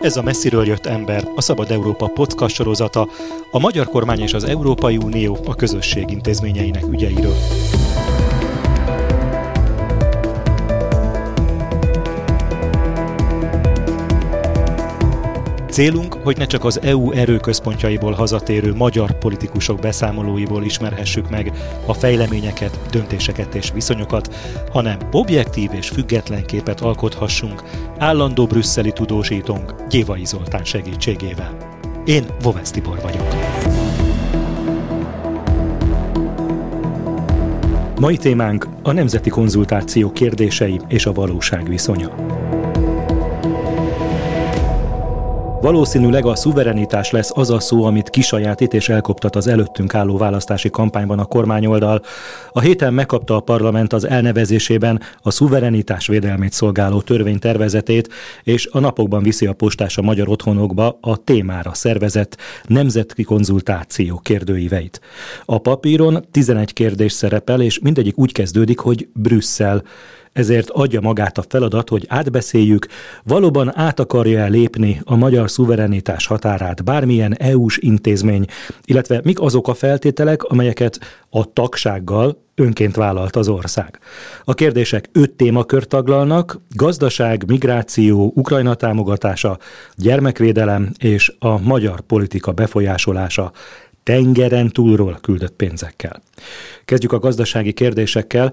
Ez a messziről jött ember, a Szabad Európa podcast sorozata, a magyar kormány és az Európai Unió a közösség intézményeinek ügyeiről. Célunk, hogy ne csak az EU erőközpontjaiból hazatérő magyar politikusok beszámolóiból ismerhessük meg a fejleményeket, döntéseket és viszonyokat, hanem objektív és független képet alkothassunk állandó brüsszeli tudósítónk Gyévai Zoltán segítségével. Én Vovesz Tibor vagyok. Mai témánk a nemzeti konzultáció kérdései és a valóság viszonya. Valószínűleg a szuverenitás lesz az a szó, amit kisajátít és elkoptat az előttünk álló választási kampányban a kormányoldal. A héten megkapta a parlament az elnevezésében a szuverenitás védelmét szolgáló törvénytervezetét, és a napokban viszi a postás a magyar otthonokba a témára szervezett nemzeti konzultáció kérdőíveit. A papíron 11 kérdés szerepel, és mindegyik úgy kezdődik, hogy Brüsszel ezért adja magát a feladat, hogy átbeszéljük, valóban át akarja-e lépni a magyar szuverenitás határát bármilyen EU-s intézmény, illetve mik azok a feltételek, amelyeket a tagsággal önként vállalt az ország. A kérdések öt témakört taglalnak, gazdaság, migráció, Ukrajna támogatása, gyermekvédelem és a magyar politika befolyásolása tengeren túlról küldött pénzekkel. Kezdjük a gazdasági kérdésekkel.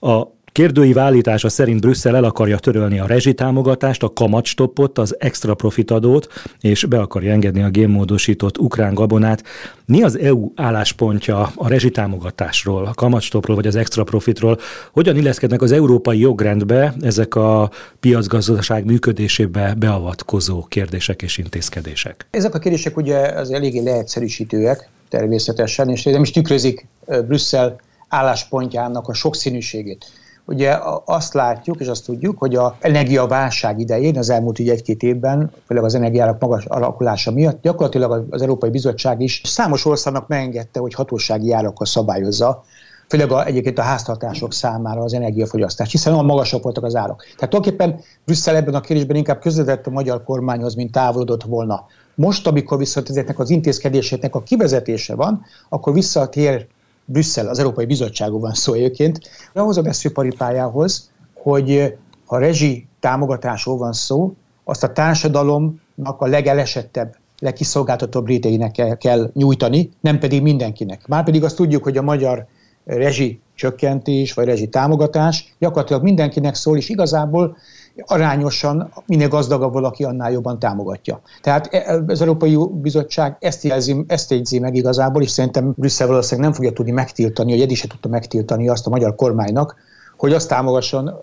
A Kérdői válítása szerint Brüsszel el akarja törölni a rezsitámogatást, a kamatstoppot, az extra profitadót, és be akarja engedni a génmódosított ukrán gabonát. Mi az EU álláspontja a rezsitámogatásról, a kamatstoppról vagy az extra profitról? Hogyan illeszkednek az európai jogrendbe ezek a piacgazdaság működésébe beavatkozó kérdések és intézkedések? Ezek a kérdések ugye az eléggé leegyszerűsítőek természetesen, és nem is tükrözik Brüsszel álláspontjának a sokszínűségét. Ugye azt látjuk, és azt tudjuk, hogy a energiaválság idején, az elmúlt így egy-két évben, főleg az energiárak magas alakulása miatt, gyakorlatilag az Európai Bizottság is számos országnak megengedte, hogy hatósági árakkal szabályozza főleg a, egyébként a háztartások számára az energiafogyasztás, hiszen olyan magasak voltak az árak. Tehát tulajdonképpen Brüsszel ebben a kérdésben inkább közvetett a magyar kormányhoz, mint távolodott volna. Most, amikor viszont ezeknek az intézkedéseknek a kivezetése van, akkor visszatér Brüsszel, az Európai Bizottságban van szó egyébként, ahhoz a veszőparipájához, hogy ha rezsi támogatásról van szó, azt a társadalomnak a legelesettebb, legkiszolgáltatóbb rétegének kell, kell nyújtani, nem pedig mindenkinek. Márpedig azt tudjuk, hogy a magyar rezsi csökkentés vagy rezsi támogatás gyakorlatilag mindenkinek szól, és igazából arányosan minél gazdagabb valaki, annál jobban támogatja. Tehát e, az Európai Bizottság ezt, jelzi, ezt jegyzi meg igazából, és szerintem Brüsszel valószínűleg nem fogja tudni megtiltani, vagy eddig se tudta megtiltani azt a magyar kormánynak, hogy azt támogasson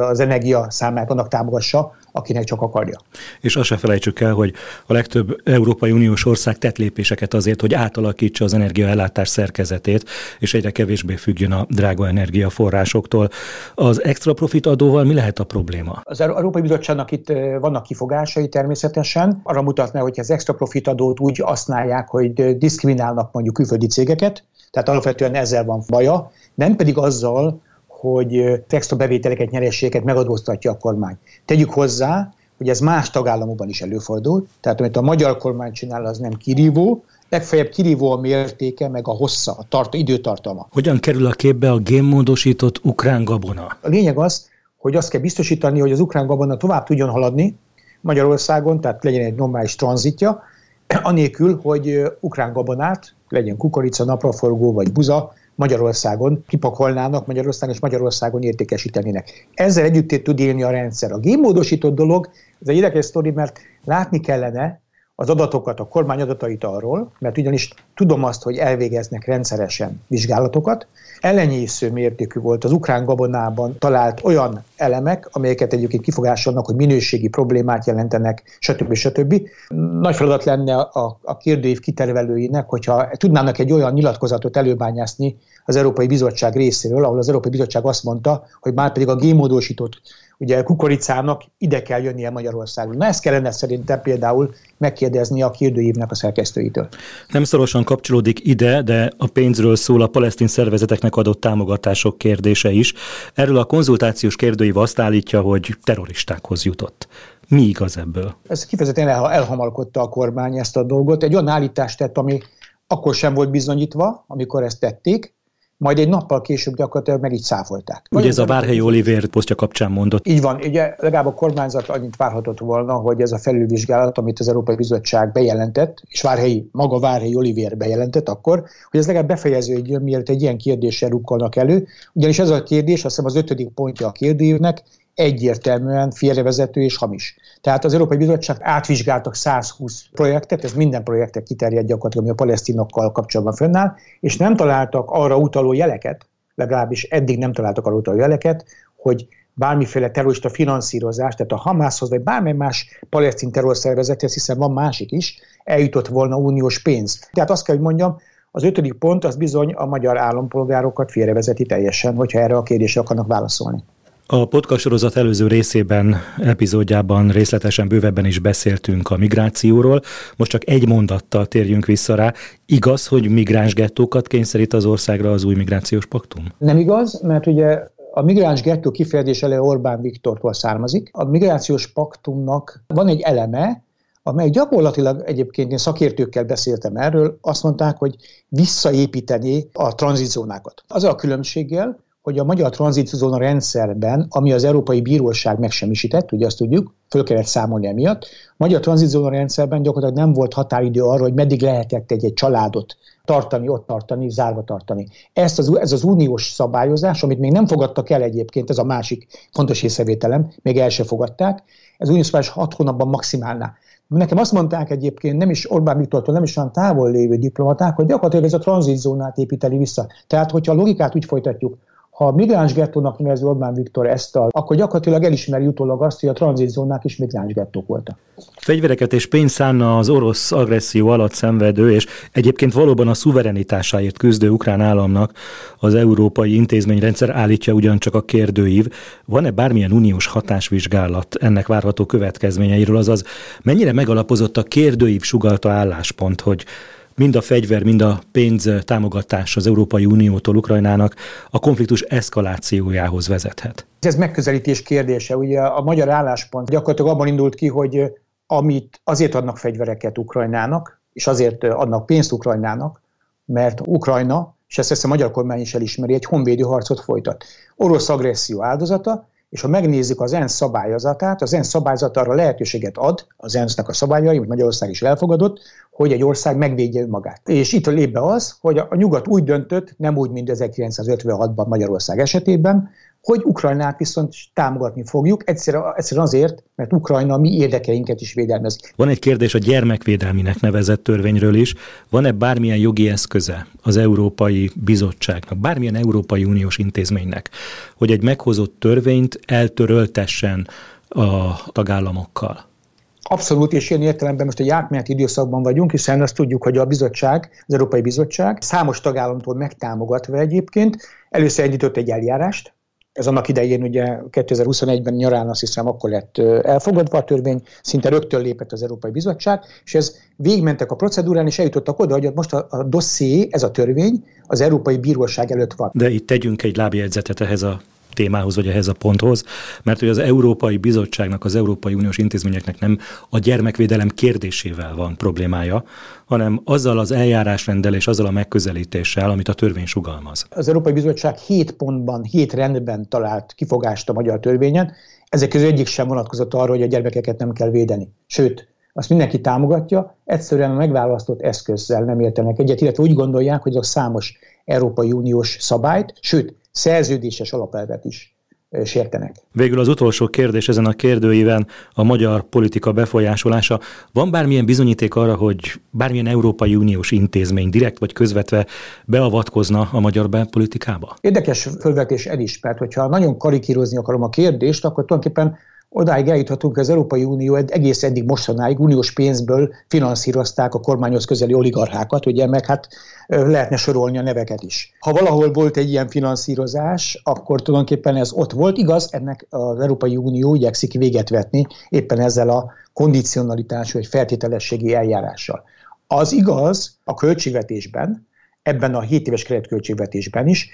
az energia számát annak támogassa, akinek csak akarja. És azt se felejtsük el, hogy a legtöbb Európai Uniós ország tett lépéseket azért, hogy átalakítsa az energiaellátás szerkezetét, és egyre kevésbé függjön a drága energiaforrásoktól. Az extra profit adóval mi lehet a probléma? Az Európai Bizottságnak itt vannak kifogásai természetesen. Arra mutatná, hogy az extra profit adót úgy használják, hogy diszkriminálnak mondjuk külföldi cégeket, tehát alapvetően ezzel van baja, nem pedig azzal, hogy extra bevételeket, nyerességeket megadóztatja a kormány. Tegyük hozzá, hogy ez más tagállamokban is előfordul, tehát amit a magyar kormány csinál, az nem kirívó, legfeljebb kirívó a mértéke, meg a hossza, a tart, időtartama. Hogyan kerül a képbe a génmódosított ukrán gabona? A lényeg az, hogy azt kell biztosítani, hogy az ukrán gabona tovább tudjon haladni Magyarországon, tehát legyen egy normális tranzitja, anélkül, hogy ukrán gabonát, legyen kukorica, napraforgó vagy buza, Magyarországon kipakolnának Magyarországon és Magyarországon értékesítenének. Ezzel együtt tud élni a rendszer. A génmódosított dolog, ez egy érdekes sztori, mert látni kellene, az adatokat, a kormány adatait arról, mert ugyanis tudom azt, hogy elvégeznek rendszeresen vizsgálatokat. Ellenyésző mértékű volt az ukrán gabonában talált olyan elemek, amelyeket egyébként kifogásolnak, hogy minőségi problémát jelentenek, stb. stb. Nagy feladat lenne a, a kérdőív kitervelőinek, hogyha tudnának egy olyan nyilatkozatot előbányászni az Európai Bizottság részéről, ahol az Európai Bizottság azt mondta, hogy már pedig a gémódosított ugye kukoricának ide kell jönnie Magyarországon. Na ezt kellene szerintem például megkérdezni a kérdőívnek a szerkesztőitől. Nem szorosan kapcsolódik ide, de a pénzről szól a palesztin szervezeteknek adott támogatások kérdése is. Erről a konzultációs kérdőív azt állítja, hogy terroristákhoz jutott. Mi igaz ebből? Ez kifejezetten elhamalkodta a kormány ezt a dolgot. Egy olyan állítást tett, ami akkor sem volt bizonyítva, amikor ezt tették, majd egy nappal később gyakorlatilag meg így száfolták. Ugye ez a Várhelyi Olivér posztja kapcsán mondott. Így van, ugye legalább a kormányzat annyit várhatott volna, hogy ez a felülvizsgálat, amit az Európai Bizottság bejelentett, és Várhelyi, maga Várhelyi Olivér bejelentett akkor, hogy ez legalább befejeződjön, mielőtt egy ilyen kérdéssel rukkolnak elő. Ugyanis ez a kérdés, azt hiszem az ötödik pontja a kérdőívnek, egyértelműen félrevezető és hamis. Tehát az Európai Bizottság átvizsgáltak 120 projektet, ez minden projektet kiterjed gyakorlatilag, ami a palesztinokkal kapcsolatban fönnáll, és nem találtak arra utaló jeleket, legalábbis eddig nem találtak arra utaló jeleket, hogy bármiféle terrorista finanszírozás, tehát a Hamászhoz, vagy bármely más palesztin terrorszervezethez, hiszen van másik is, eljutott volna uniós pénz. Tehát azt kell, hogy mondjam, az ötödik pont az bizony a magyar állampolgárokat félrevezeti teljesen, hogyha erre a kérdésre akarnak válaszolni. A podcast sorozat előző részében, epizódjában részletesen bővebben is beszéltünk a migrációról. Most csak egy mondattal térjünk vissza rá. Igaz, hogy migráns gettókat kényszerít az országra az új migrációs paktum? Nem igaz, mert ugye a migráns gettó kifejezés elő Orbán Viktortól származik. A migrációs paktumnak van egy eleme, amely gyakorlatilag egyébként én szakértőkkel beszéltem erről, azt mondták, hogy visszaépíteni a tranzitzónákat. Az a különbséggel, hogy a magyar tranzitzóna rendszerben, ami az Európai Bíróság megsemmisített, ugye azt tudjuk, föl kellett számolni emiatt, a magyar tranzitzóna rendszerben gyakorlatilag nem volt határidő arra, hogy meddig lehetett egy, egy családot tartani, ott tartani, zárva tartani. Ezt az, ez az uniós szabályozás, amit még nem fogadtak el egyébként, ez a másik fontos észrevételem, még el se fogadták, ez uniós szabályozás hat hónapban maximálná. Nekem azt mondták egyébként, nem is Orbán Viktortól, nem is olyan távol lévő diplomaták, hogy gyakorlatilag ez a tranzitzónát építeni vissza. Tehát, hogyha a logikát úgy folytatjuk, ha a migráns gettónak nevezi Orbán Viktor ezt, a, akkor gyakorlatilag elismeri utólag azt, hogy a tranzitzónák is migráns gettók voltak. Fegyvereket és pénzt szánna az orosz agresszió alatt szenvedő, és egyébként valóban a szuverenitásáért küzdő ukrán államnak az európai intézményrendszer állítja ugyancsak a kérdőív. Van-e bármilyen uniós hatásvizsgálat ennek várható következményeiről, azaz mennyire megalapozott a kérdőív sugalta álláspont, hogy mind a fegyver, mind a pénz támogatás az Európai Uniótól Ukrajnának a konfliktus eszkalációjához vezethet. Ez megközelítés kérdése. Ugye a magyar álláspont gyakorlatilag abban indult ki, hogy amit azért adnak fegyvereket Ukrajnának, és azért adnak pénzt Ukrajnának, mert Ukrajna, és ezt, ezt a magyar kormány is elismeri, egy honvédő harcot folytat. Orosz agresszió áldozata, és ha megnézzük az ENSZ szabályozatát, az ENSZ szabályzat arra lehetőséget ad, az ENSZ-nek a szabályai, amit Magyarország is elfogadott, hogy egy ország megvédje önmagát. És itt lép be az, hogy a nyugat úgy döntött, nem úgy, mint 1956-ban Magyarország esetében, hogy Ukrajnát viszont támogatni fogjuk, egyszerűen, egyszerűen azért, mert Ukrajna mi érdekeinket is védelmezi. Van egy kérdés a gyermekvédelminek nevezett törvényről is. Van-e bármilyen jogi eszköze az Európai Bizottságnak, bármilyen Európai Uniós intézménynek, hogy egy meghozott törvényt eltöröltessen a tagállamokkal? Abszolút, és ilyen értelemben most a játmeneti időszakban vagyunk, hiszen azt tudjuk, hogy a bizottság, az Európai Bizottság számos tagállamtól megtámogatva egyébként először indított egy eljárást, ez annak idején ugye 2021-ben nyarán azt hiszem akkor lett elfogadva a törvény, szinte rögtön lépett az Európai Bizottság, és ez végmentek a procedúrán, és eljutottak oda, hogy most a, a dosszié, ez a törvény az Európai Bíróság előtt van. De itt tegyünk egy lábjegyzetet ehhez a témához, vagy ehhez a ponthoz, mert hogy az Európai Bizottságnak, az Európai Uniós intézményeknek nem a gyermekvédelem kérdésével van problémája, hanem azzal az eljárásrenddel és azzal a megközelítéssel, amit a törvény sugalmaz. Az Európai Bizottság hét pontban, hét rendben talált kifogást a magyar törvényen, ezek közül egyik sem vonatkozott arra, hogy a gyermekeket nem kell védeni. Sőt, azt mindenki támogatja, egyszerűen a megválasztott eszközzel nem értenek egyet, illetve úgy gondolják, hogy a számos Európai Uniós szabályt, sőt, szerződéses alapelvet is sértenek. Végül az utolsó kérdés ezen a kérdőíven a magyar politika befolyásolása. Van bármilyen bizonyíték arra, hogy bármilyen Európai Uniós intézmény direkt vagy közvetve beavatkozna a magyar belpolitikába? Érdekes fölvetés el is, mert hogyha nagyon karikírozni akarom a kérdést, akkor tulajdonképpen odáig eljuthatunk, az Európai Unió egész eddig mostanáig uniós pénzből finanszírozták a kormányhoz közeli oligarchákat, ugye, meg hát lehetne sorolni a neveket is. Ha valahol volt egy ilyen finanszírozás, akkor tulajdonképpen ez ott volt. Igaz, ennek az Európai Unió igyekszik véget vetni éppen ezzel a kondicionalitás vagy feltételességi eljárással. Az igaz a költségvetésben, ebben a 7 éves keretköltségvetésben is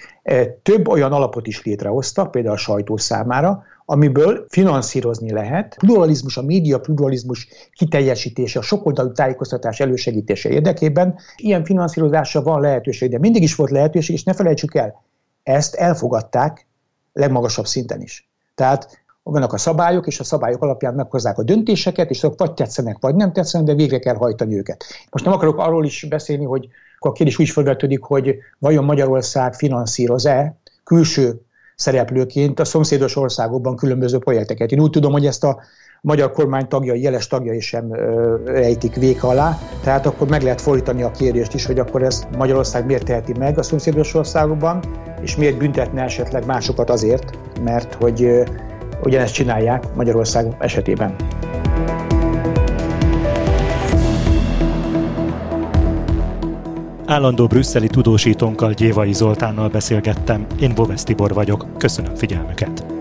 több olyan alapot is létrehoztak, például a sajtó számára, amiből finanszírozni lehet. Pluralizmus, a média pluralizmus kiteljesítése, a sokoldalú tájékoztatás elősegítése érdekében ilyen finanszírozásra van lehetőség, de mindig is volt lehetőség, és ne felejtsük el, ezt elfogadták legmagasabb szinten is. Tehát vannak a szabályok, és a szabályok alapján meghozzák a döntéseket, és azok vagy tetszenek, vagy nem tetszenek, de végre kell hajtani őket. Most nem akarok arról is beszélni, hogy a kérdés úgy felvetődik, hogy vajon Magyarország finanszíroz-e külső szereplőként a szomszédos országokban különböző projekteket. Én úgy tudom, hogy ezt a magyar kormány tagjai, jeles tagjai sem rejtik véka alá, tehát akkor meg lehet fordítani a kérdést is, hogy akkor ezt Magyarország miért teheti meg a szomszédos országokban, és miért büntetne esetleg másokat azért, mert hogy ugyanezt csinálják Magyarország esetében. Állandó brüsszeli tudósítónkkal Gyévai Zoltánnal beszélgettem. Én Bovesz Tibor vagyok. Köszönöm figyelmüket.